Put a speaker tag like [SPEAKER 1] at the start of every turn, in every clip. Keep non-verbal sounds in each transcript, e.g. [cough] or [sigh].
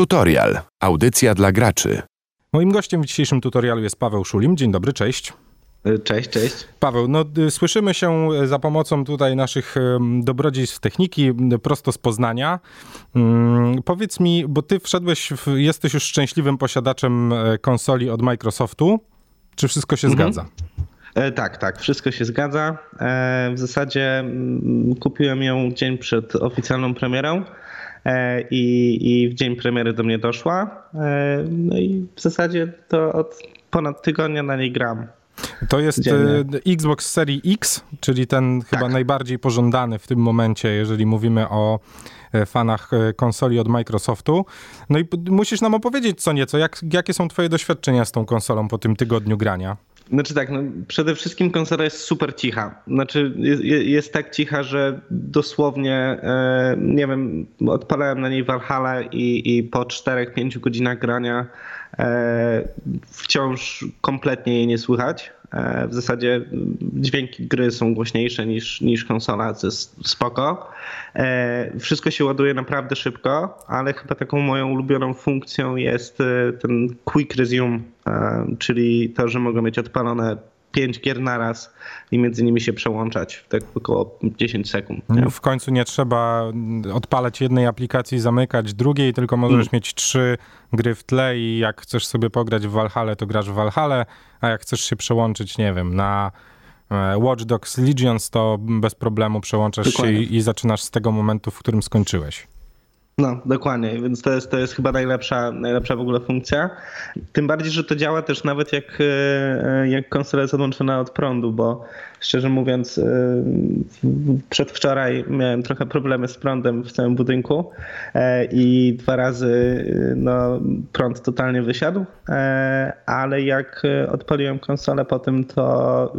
[SPEAKER 1] Tutorial. Audycja dla graczy.
[SPEAKER 2] Moim gościem w dzisiejszym tutorialu jest Paweł Szulim. Dzień dobry, cześć.
[SPEAKER 3] Cześć, cześć.
[SPEAKER 2] Paweł, no słyszymy się za pomocą tutaj naszych dobrodziejstw techniki prosto z Poznania. Ym, powiedz mi, bo ty wszedłeś, w, jesteś już szczęśliwym posiadaczem e, konsoli od Microsoftu. Czy wszystko się
[SPEAKER 3] Mhm.
[SPEAKER 2] zgadza?
[SPEAKER 3] E, tak, tak, wszystko się zgadza. E, w zasadzie kupiłem ją dzień przed oficjalną premierą e, i, i w dzień premiery do mnie doszła. E, no i w zasadzie to od ponad tygodnia na niej gram.
[SPEAKER 2] To jest
[SPEAKER 3] Dziennie.
[SPEAKER 2] y, Xbox Series X, czyli ten chyba
[SPEAKER 3] Tak.
[SPEAKER 2] najbardziej pożądany w tym momencie, jeżeli mówimy o e, fanach e, konsoli od Microsoftu. No i musisz nam opowiedzieć co nieco, jak, jakie są twoje doświadczenia z tą konsolą po tym tygodniu grania?
[SPEAKER 3] Znaczy tak, no przede wszystkim konsola jest super cicha. Znaczy jest, jest tak cicha, że dosłownie, e, nie wiem, odpalałem na niej Valhalla i, i po 4-5 godzinach grania e, wciąż kompletnie jej nie słychać. E, w zasadzie mm, dźwięki gry są głośniejsze niż, niż konsola, co jest spoko. E, wszystko się ładuje naprawdę szybko, ale chyba taką moją ulubioną funkcją jest e, ten quick resume, czyli to, że mogę mieć odpalone 5 gier naraz i między nimi się przełączać w tak około 10 sekund. Nie?
[SPEAKER 2] W końcu nie trzeba odpalać jednej aplikacji, zamykać drugiej, tylko możesz
[SPEAKER 3] Mm.
[SPEAKER 2] mieć trzy gry w tle i jak chcesz sobie pograć w Valhalla, to grasz w Valhalla, a jak chcesz się przełączyć, nie wiem, na e, Watch Dogs Legions, to bez problemu przełączasz się
[SPEAKER 3] Dokładnie.
[SPEAKER 2] i, i zaczynasz z tego momentu, w którym skończyłeś.
[SPEAKER 3] No, dokładnie, więc to jest, to jest chyba najlepsza, najlepsza w ogóle funkcja. Tym bardziej, że to działa też nawet jak, e, jak konsola jest odłączona od prądu, bo szczerze mówiąc e, przedwczoraj miałem trochę problemy z prądem w całym budynku e, i dwa razy e, no, prąd totalnie wysiadł, e, ale jak e, odpaliłem konsolę po tym, to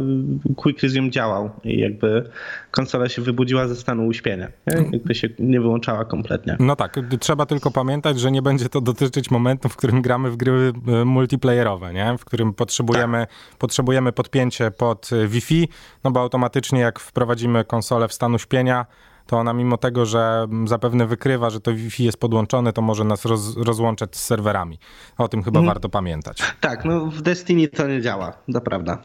[SPEAKER 3] Quick Resume działał i jakby konsola się wybudziła ze stanu uśpienia. Jakby się nie wyłączała kompletnie.
[SPEAKER 2] No tak, trzeba tylko pamiętać, że nie będzie to dotyczyć momentu, w którym gramy w gry multiplayerowe, nie? w którym potrzebujemy, potrzebujemy podpięcie pod Wi-Fi, no bo automatycznie jak wprowadzimy konsolę w stan uśpienia, to ona mimo tego, że mm, zapewne wykrywa, że to Wi-Fi jest podłączone, to może nas roz, rozłączać z serwerami. O tym chyba warto pamiętać.
[SPEAKER 3] Tak, no w Destiny to nie działa, to prawda.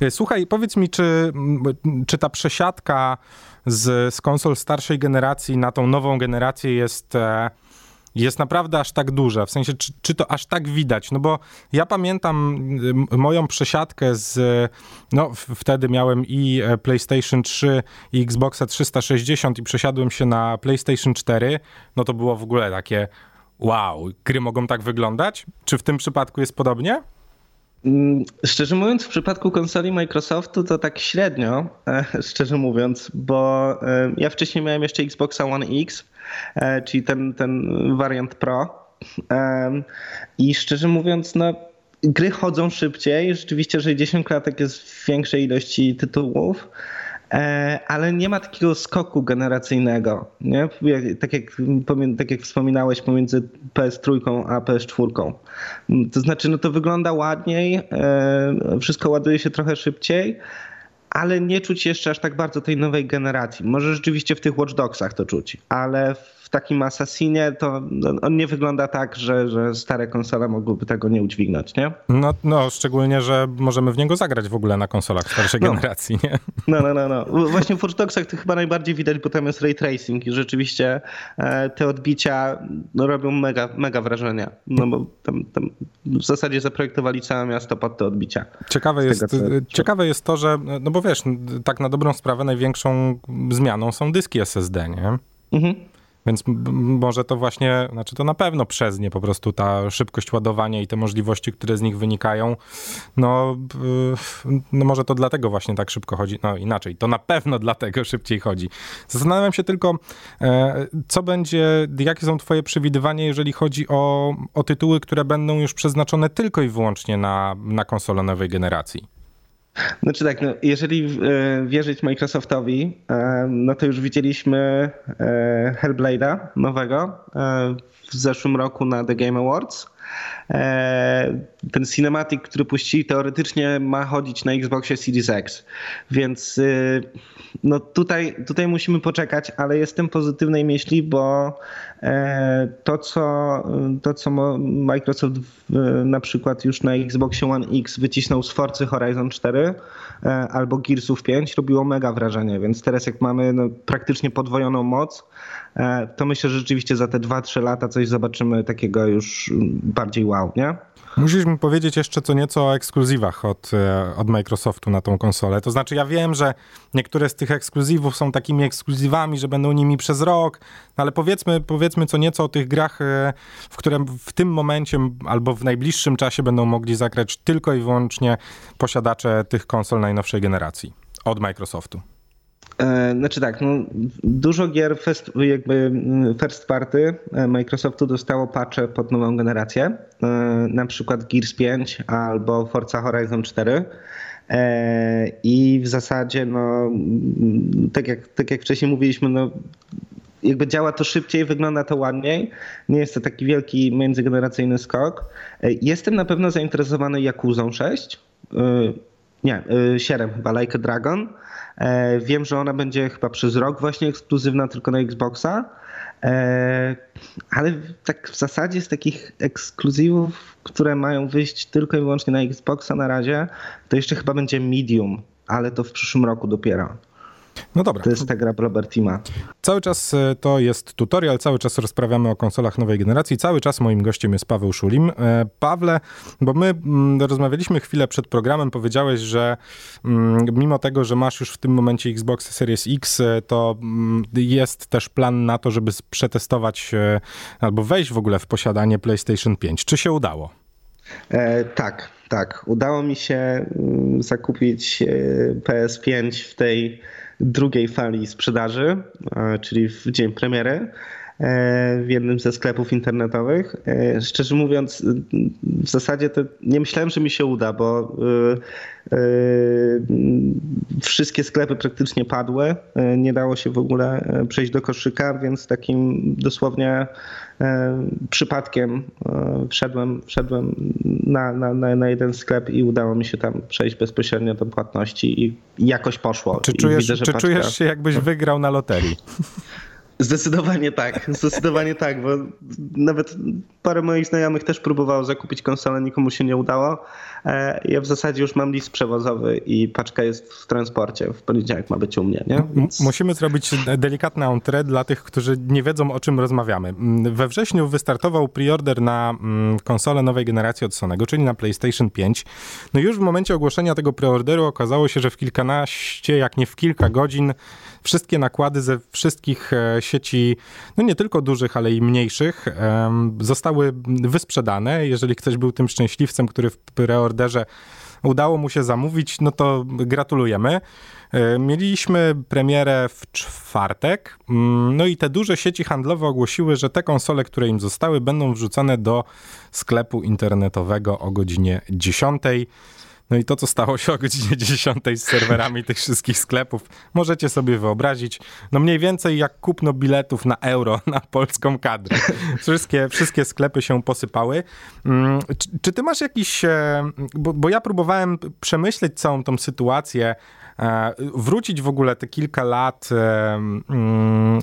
[SPEAKER 2] E, Słuchaj, powiedz mi, czy, m, czy ta przesiadka z, z konsol starszej generacji na tą nową generację jest, e, jest naprawdę aż tak duża? W sensie, czy, czy to aż tak widać? No bo ja pamiętam m, moją przesiadkę z, no wtedy miałem i e, PlayStation 3 i Xboxa 360 i przesiadłem się na PlayStation 4, no to było w ogóle takie wow, gry mogą tak wyglądać? Czy w tym przypadku jest podobnie?
[SPEAKER 3] Mm, Szczerze mówiąc, w przypadku konsoli Microsoftu to tak średnio, e, [laughs] szczerze mówiąc, bo e, ja wcześniej miałem jeszcze Xboxa One X, e, czyli ten, ten wariant Pro. I szczerze mówiąc, no, gry chodzą szybciej. Rzeczywiście 60 klatek jest w większej ilości tytułów. E, ale nie ma takiego skoku generacyjnego, nie? Tak, jak, tak jak wspominałeś pomiędzy PS3 a PS4. Mm, To znaczy, no to wygląda ładniej, e, wszystko ładuje się trochę szybciej, ale nie czuć jeszcze aż tak bardzo tej nowej generacji. Może rzeczywiście w tych Watch Dogsach to czuć, ale w takim Assassinie to no, on nie wygląda tak, że, że stare konsole mogłyby tego nie udźwignąć, nie?
[SPEAKER 2] No, no, szczególnie, że możemy w niego zagrać w ogóle na konsolach starszej
[SPEAKER 3] No.
[SPEAKER 2] generacji, nie?
[SPEAKER 3] No, no, no, no. Właśnie w Watch Dogsach to chyba najbardziej widać, bo tam jest ray tracing i rzeczywiście e, te odbicia no, robią mega, mega wrażenie. No bo tam, tam w zasadzie zaprojektowali całe miasto pod te odbicia.
[SPEAKER 2] Ciekawe jest,
[SPEAKER 3] tego, co-
[SPEAKER 2] ciekawe jest to, że, no bo wiesz, tak na dobrą sprawę największą zmianą są dyski SSD, nie?
[SPEAKER 3] Mhm.
[SPEAKER 2] Więc może to właśnie, znaczy to na pewno przez nie po prostu ta szybkość ładowania i te możliwości, które z nich wynikają, no, y, no może to dlatego właśnie tak szybko chodzi, no inaczej, to na pewno dlatego szybciej chodzi. Zastanawiam się tylko, e, co będzie, jakie są twoje przewidywania, jeżeli chodzi o, o tytuły, które będą już przeznaczone tylko i wyłącznie na, na konsolę nowej generacji.
[SPEAKER 3] Znaczy tak, no, jeżeli e, wierzyć Microsoftowi, e, no to już widzieliśmy e, Hellblade'a nowego w zeszłym roku na The Game Awards. Ten cinematic, który puścili, teoretycznie ma chodzić na Xboxie Series X, więc no tutaj, tutaj musimy poczekać, ale jestem pozytywnej myśli, bo to co, to, co Microsoft na przykład już na Xboxie One X wycisnął z Forcy Horizon 4 albo Gearsów 5, robiło mega wrażenie, więc teraz jak mamy no, praktycznie podwojoną moc, to myślę, że rzeczywiście za te 2-3 lata coś zobaczymy takiego już bardziej wow, nie?
[SPEAKER 2] Musisz mi powiedzieć jeszcze co nieco o ekskluzywach od, e, od Microsoftu na tą konsolę. To znaczy, ja wiem, że niektóre z tych ekskluzywów są takimi ekskluzywami, że będą nimi przez rok, no ale powiedzmy, powiedzmy co nieco o tych grach, e, w które w tym momencie albo w najbliższym czasie będą mogli zagrać tylko i wyłącznie posiadacze tych konsol najnowszej generacji od Microsoftu.
[SPEAKER 3] E, znaczy tak, no, dużo gier first, jakby mm, first party e, Microsoftu dostało patche pod nową generację, e, na przykład Gears 5 albo Forza Horizon 4. I w zasadzie, no, mm, tak jak, tak jak wcześniej mówiliśmy, no, jakby działa to szybciej, wygląda to ładniej. Nie jest to taki wielki międzygeneracyjny skok. Jestem na pewno zainteresowany Jakuzą 6. Nie, 7 chyba, Like a Dragon. E, wiem, że ona będzie chyba przez rok właśnie ekskluzywna tylko na Xboxa. E, ale tak w zasadzie z takich ekskluzywów, które mają wyjść tylko i wyłącznie na Xboxa na razie, to jeszcze chyba będzie Medium, ale to w przyszłym roku dopiero.
[SPEAKER 2] No dobra.
[SPEAKER 3] To jest ta gra Blobertima.
[SPEAKER 2] Cały czas e, to jest tutorial, cały czas rozprawiamy o konsolach nowej generacji, cały czas moim gościem jest Paweł Szulim. E, Pawle, bo my mm, rozmawialiśmy chwilę przed programem, powiedziałeś, że mm, mimo tego, że masz już w tym momencie Xbox Series X, e, to mm, jest też plan na to, żeby przetestować albo wejść w ogóle w posiadanie PlayStation 5. Czy się udało?
[SPEAKER 3] E, tak, tak. Udało mi się zakupić PS5 w tej drugiej fali sprzedaży, czyli w dzień premiery e, w jednym ze sklepów internetowych. E, szczerze mówiąc, w zasadzie to nie myślałem, że mi się uda, bo e, wszystkie sklepy praktycznie padły. Nie dało się w ogóle przejść do koszyka, więc takim dosłownie przypadkiem wszedłem, wszedłem na, na, na jeden sklep i udało mi się tam przejść bezpośrednio do płatności i jakoś poszło.
[SPEAKER 2] Czy czujesz, widzę, czy paczka... czujesz się jakbyś wygrał na loterii? [laughs]
[SPEAKER 3] Zdecydowanie tak, zdecydowanie tak, bo nawet parę moich znajomych też próbowało zakupić konsolę, nikomu się nie udało. E, ja w zasadzie już mam list przewozowy i paczka jest w transporcie. W poniedziałek ma być u mnie, nie?
[SPEAKER 2] Więc... Musimy zrobić delikatne entrée dla tych, którzy nie wiedzą, o czym rozmawiamy. We wrześniu wystartował preorder na konsolę nowej generacji od Sonego, czyli na PlayStation 5. No już w momencie ogłoszenia tego preorderu okazało się, że w kilkanaście, jak nie w kilka godzin wszystkie nakłady ze wszystkich e, sieci, no nie tylko dużych, ale i mniejszych, zostały wysprzedane. Jeżeli ktoś był tym szczęśliwcem, który w preorderze udało mu się zamówić, no to gratulujemy. E, mieliśmy premierę w czwartek, mm, no i te duże sieci handlowe ogłosiły, że te konsole, które im zostały, będą wrzucone do sklepu internetowego o godzinie 10. No i to, co stało się o godzinie 10 z serwerami tych wszystkich sklepów, możecie sobie wyobrazić. No mniej więcej jak kupno biletów na euro [laughs] na polską kadrę. Wszystkie, wszystkie sklepy się posypały. Mm, czy, czy ty masz jakiś... E, bo, bo ja próbowałem przemyśleć całą tą sytuację, e, wrócić w ogóle te kilka lat e, mm,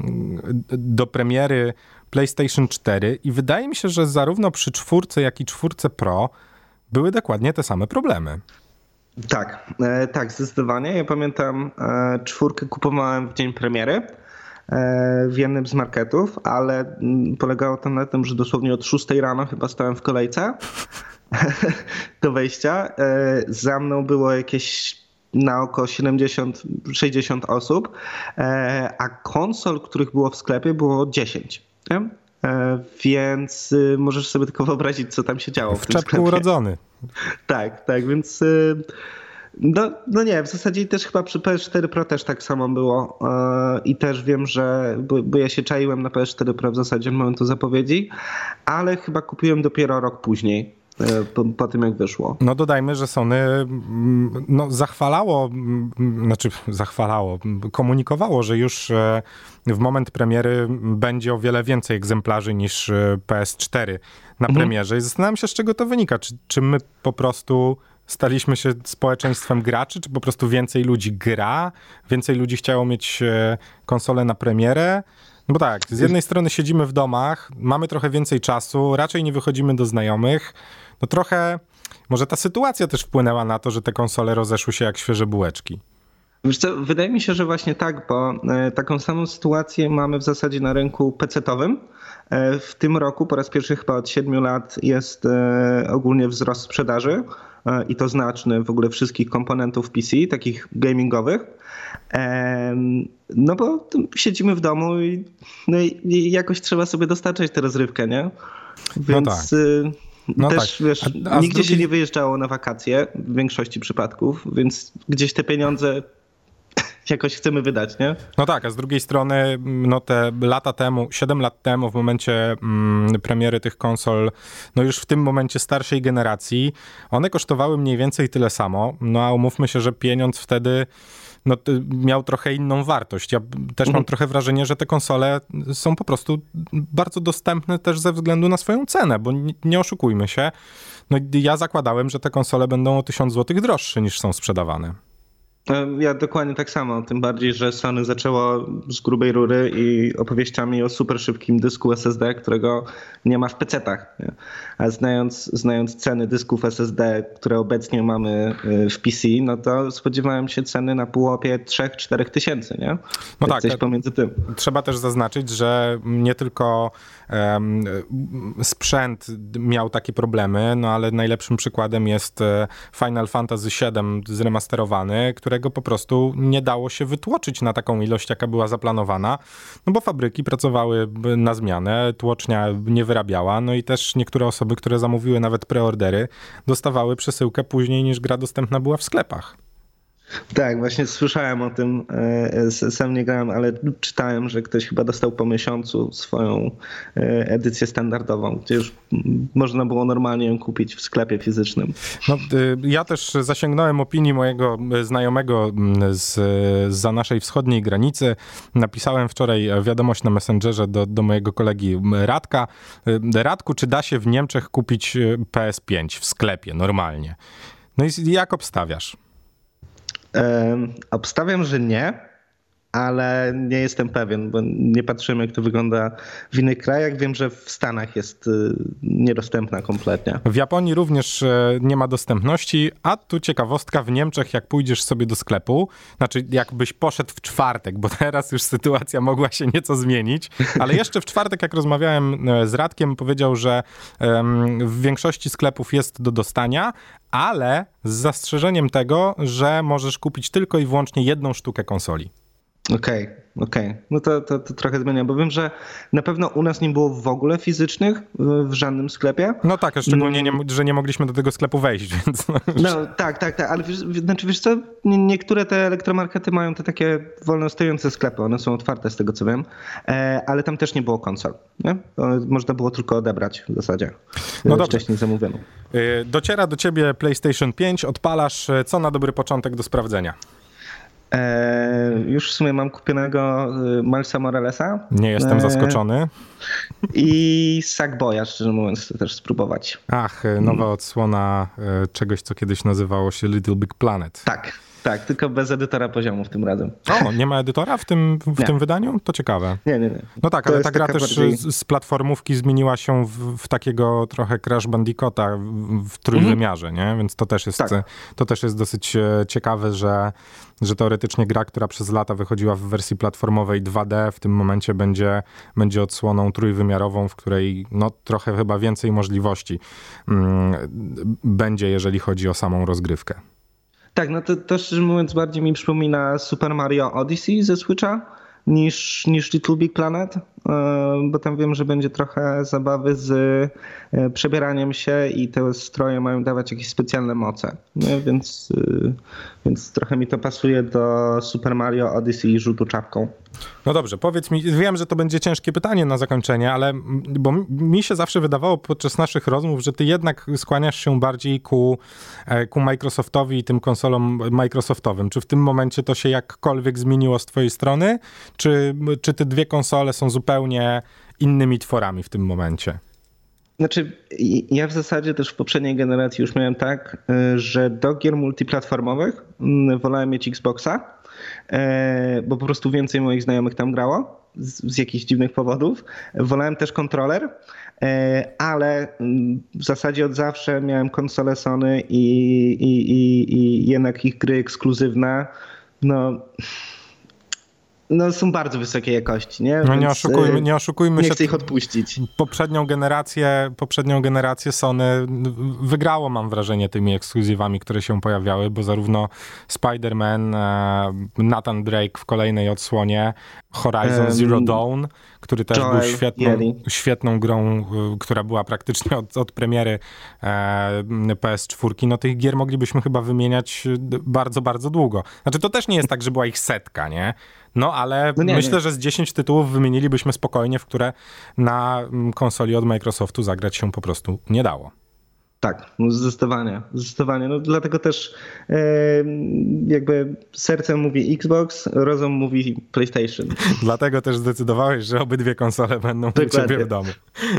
[SPEAKER 2] do premiery PlayStation 4 i wydaje mi się, że zarówno przy czwórce, jak i czwórce Pro były dokładnie te same problemy.
[SPEAKER 3] Tak, e, tak, zdecydowanie. Ja pamiętam, e, czwórkę kupowałem w dzień premiery e, w jednym z marketów, ale mm, polegało to na tym, że dosłownie od 6 rano chyba stałem w kolejce [laughs] do wejścia. Za mną było jakieś na oko 70-60 osób, a konsol, których było w sklepie, było 10. Nie? E, więc y, możesz sobie tylko wyobrazić, co tam się działo.
[SPEAKER 2] W, w czepku urodzony. [laughs]
[SPEAKER 3] Tak, tak, więc y, no, no nie, w zasadzie też chyba przy PS4 Pro też tak samo było e, i też wiem, że, bo, bo ja się czaiłem na PS4 Pro w zasadzie od momentu zapowiedzi, ale chyba kupiłem dopiero rok później. E, po, po, tym, jak wyszło.
[SPEAKER 2] No dodajmy, że Sony mm, no, zachwalało, mm, znaczy zachwalało, komunikowało, że już e, w moment premiery będzie o wiele więcej egzemplarzy niż e, PS4 na mhm. premierze. I zastanawiam się, z czego to wynika. Czy, czy my po prostu staliśmy się społeczeństwem graczy, czy po prostu więcej ludzi gra, więcej ludzi chciało mieć konsolę na premierę? No bo tak, z jednej strony siedzimy w domach, mamy trochę więcej czasu, raczej nie wychodzimy do znajomych. No trochę, może ta sytuacja też wpłynęła na to, że te konsole rozeszły się jak świeże bułeczki.
[SPEAKER 3] Wiesz co, wydaje mi się, że właśnie tak, bo e, taką samą sytuację mamy w zasadzie na rynku PC-owym. E, w tym roku po raz pierwszy chyba od 7 lat jest e, ogólnie wzrost sprzedaży i to znaczny w ogóle wszystkich komponentów PC, takich gamingowych. No bo siedzimy w domu i, no i jakoś trzeba sobie dostarczać tę rozrywkę, nie? Więc no tak. No też tak. wiesz, a, a nigdzie drugiej... się nie wyjeżdżało na wakacje w większości przypadków, więc gdzieś te pieniądze jakoś chcemy wydać, nie?
[SPEAKER 2] No tak, a z drugiej strony, no te lata temu, 7 lat temu, w momencie mm, premiery tych konsol, no już w tym momencie starszej generacji, one kosztowały mniej więcej tyle samo, no a umówmy się, że pieniądz wtedy no, miał trochę inną wartość. Ja też mhm. mam trochę wrażenie, że te konsole są po prostu bardzo dostępne też ze względu na swoją cenę, bo nie, nie oszukujmy się. No, ja zakładałem, że te konsole będą o 1000 zł droższe niż są sprzedawane.
[SPEAKER 3] Ja dokładnie tak samo, tym bardziej, że Sony zaczęło z grubej rury i opowieściami o super szybkim dysku SSD, którego nie ma w PC-tach. A znając, znając ceny dysków SSD, które obecnie mamy y, w PC, no to spodziewałem się ceny na półopie 3-4 tysięcy, nie?
[SPEAKER 2] No tak, coś pomiędzy tym. Trzeba też zaznaczyć, że nie tylko um, sprzęt miał takie problemy, no ale najlepszym przykładem jest e, Final Fantasy VII zremasterowany, który którego po prostu nie dało się wytłoczyć na taką ilość, jaka była zaplanowana, no bo fabryki pracowały na zmianę, tłocznia nie wyrabiała, no i też niektóre osoby, które zamówiły nawet preordery, dostawały przesyłkę później niż gra dostępna była w sklepach.
[SPEAKER 3] Tak, właśnie słyszałem o tym, e, sam nie grałem, ale czytałem, że ktoś chyba dostał po miesiącu swoją e, edycję standardową, gdzie już można było normalnie ją kupić w sklepie fizycznym.
[SPEAKER 2] No, y, ja też zasięgnąłem opinii mojego znajomego z, za naszej wschodniej granicy. Napisałem wczoraj wiadomość na Messengerze do, do mojego kolegi Radka. Radku, czy da się w Niemczech kupić y, PS5 w sklepie normalnie? No i jak obstawiasz?
[SPEAKER 3] Obstawiam, że nie ale nie jestem pewien, bo nie patrzyłem, jak to wygląda w innych krajach. Wiem, że w Stanach jest y, niedostępna kompletnie.
[SPEAKER 2] W Japonii również e, nie ma dostępności, a tu ciekawostka, w Niemczech jak pójdziesz sobie do sklepu, znaczy jakbyś poszedł w czwartek, bo [laughs] teraz już sytuacja mogła się nieco zmienić, ale jeszcze w czwartek, jak rozmawiałem e, z Radkiem, powiedział, że w większości sklepów jest do dostania, ale z zastrzeżeniem tego, że możesz kupić tylko i wyłącznie jedną sztukę konsoli.
[SPEAKER 3] Okej, okay, okej. Okay. No to, to, to, trochę zmienia, bo wiem, że na pewno u nas nie było w ogóle fizycznych w, w żadnym sklepie.
[SPEAKER 2] No tak, szczególnie, nie, że nie mogliśmy do tego sklepu wejść, [laughs] więc... No,
[SPEAKER 3] tak, tak, tak, ale wiesz, znaczy wiesz co, niektóre te elektromarkety mają te takie wolno stojące sklepy, one są otwarte z tego co wiem, e, ale tam też nie było konsol, nie? Można było tylko odebrać w zasadzie no dobrze. wcześniej zamówioną.
[SPEAKER 2] E, dociera do ciebie PlayStation 5, odpalasz, e, co na dobry początek do sprawdzenia?
[SPEAKER 3] E, już w sumie mam kupionego e, Milesa Moralesa.
[SPEAKER 2] Nie jestem e, zaskoczony.
[SPEAKER 3] I Sackboya, szczerze mówiąc, chcę też spróbować.
[SPEAKER 2] Ach, nowa odsłona czegoś, co kiedyś nazywało się Little Big Planet.
[SPEAKER 3] Tak, tak, tylko bez edytora poziomów tym razem.
[SPEAKER 2] O, nie ma edytora w tym, w tym wydaniu? To ciekawe.
[SPEAKER 3] Nie, nie, nie.
[SPEAKER 2] No tak, to ale ta gra też bardziej... z platformówki zmieniła się w, w, takiego trochę Crash Bandicoota w trójwymiarze, mhm. nie? Więc to też jest, tak. to też jest dosyć e, ciekawe, że, że teoretycznie gra, która przez lata wychodziła w wersji platformowej 2D, w tym momencie będzie, będzie odsłoną trójwymiarową, w której no, trochę chyba więcej możliwości mm, będzie, jeżeli chodzi o samą rozgrywkę.
[SPEAKER 3] Tak, no to, to szczerze mówiąc bardziej mi przypomina Super Mario Odyssey ze Switcha niż, niż Little Big Planet. Bo tam wiem, że będzie trochę zabawy z przebieraniem się i te stroje mają dawać jakieś specjalne moce. Więc, więc trochę mi to pasuje do Super Mario Odyssey i rzutu czapką.
[SPEAKER 2] No dobrze, powiedz mi, wiem, że to będzie ciężkie pytanie na zakończenie, ale bo mi się zawsze wydawało podczas naszych rozmów, że ty jednak skłaniasz się bardziej ku, e, ku Microsoftowi i tym konsolom Microsoftowym. Czy w tym momencie to się jakkolwiek zmieniło z twojej strony? Czy, czy te dwie konsole są zupełnie innymi tworami w tym momencie?
[SPEAKER 3] Znaczy, ja w zasadzie też w poprzedniej generacji już miałem tak, e, że do gier multiplatformowych wolałem mieć Xboxa, E, bo po prostu więcej moich znajomych tam grało z, z jakichś dziwnych powodów. Wolałem też kontroler, e, ale mm, w zasadzie od zawsze miałem konsolę Sony i, i, i, i jednak ich gry ekskluzywne. No no, są bardzo wysokiej jakości, nie?
[SPEAKER 2] No nie oszukujmy, y, nie oszukujmy
[SPEAKER 3] nie
[SPEAKER 2] się.
[SPEAKER 3] Chcę ich odpuścić.
[SPEAKER 2] Poprzednią generację, poprzednią generację Sony wygrało, mam wrażenie, tymi ekskluzywami, które się pojawiały, bo zarówno Spider-Man, e, Nathan Drake w kolejnej odsłonie, Horizon Zero Dawn, który też Joy, był świetną, świetną grą, y, która była praktycznie od, od premiery e, PS4. No tych gier moglibyśmy chyba wymieniać y, bardzo, bardzo długo. Znaczy to też nie jest tak, że była ich setka, nie? No ale no nie, myślę, nie. że z 10 tytułów wymienilibyśmy spokojnie, w które na konsoli od Microsoftu zagrać się po prostu nie dało.
[SPEAKER 3] Tak, no zdecydowanie, zdecydowanie. No dlatego też e, jakby sercem mówi Xbox, rozum mówi PlayStation. [laughs]
[SPEAKER 2] Dlatego też zdecydowałeś, że obydwie konsole będą Dokładnie. u ciebie w domu.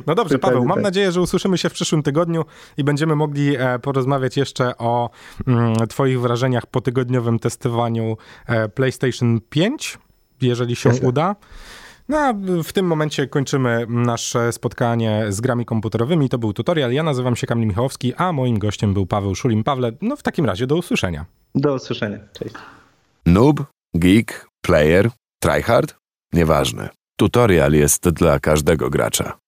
[SPEAKER 2] No dobrze, Dokładnie Paweł, mam tak. nadzieję, że usłyszymy się w przyszłym tygodniu i będziemy mogli e, porozmawiać jeszcze o mm, twoich wrażeniach po tygodniowym testowaniu e, PlayStation 5, jeżeli się Jasne. uda. No a w tym momencie kończymy nasze spotkanie z grami komputerowymi. To był tutorial. Ja nazywam się Kamil Michałowski, a moim gościem był Paweł Szulim. Pawle, no w takim razie do usłyszenia.
[SPEAKER 3] Do usłyszenia. Cześć.
[SPEAKER 1] Noob, geek, player, tryhard? Nieważne. Tutorial jest dla każdego gracza.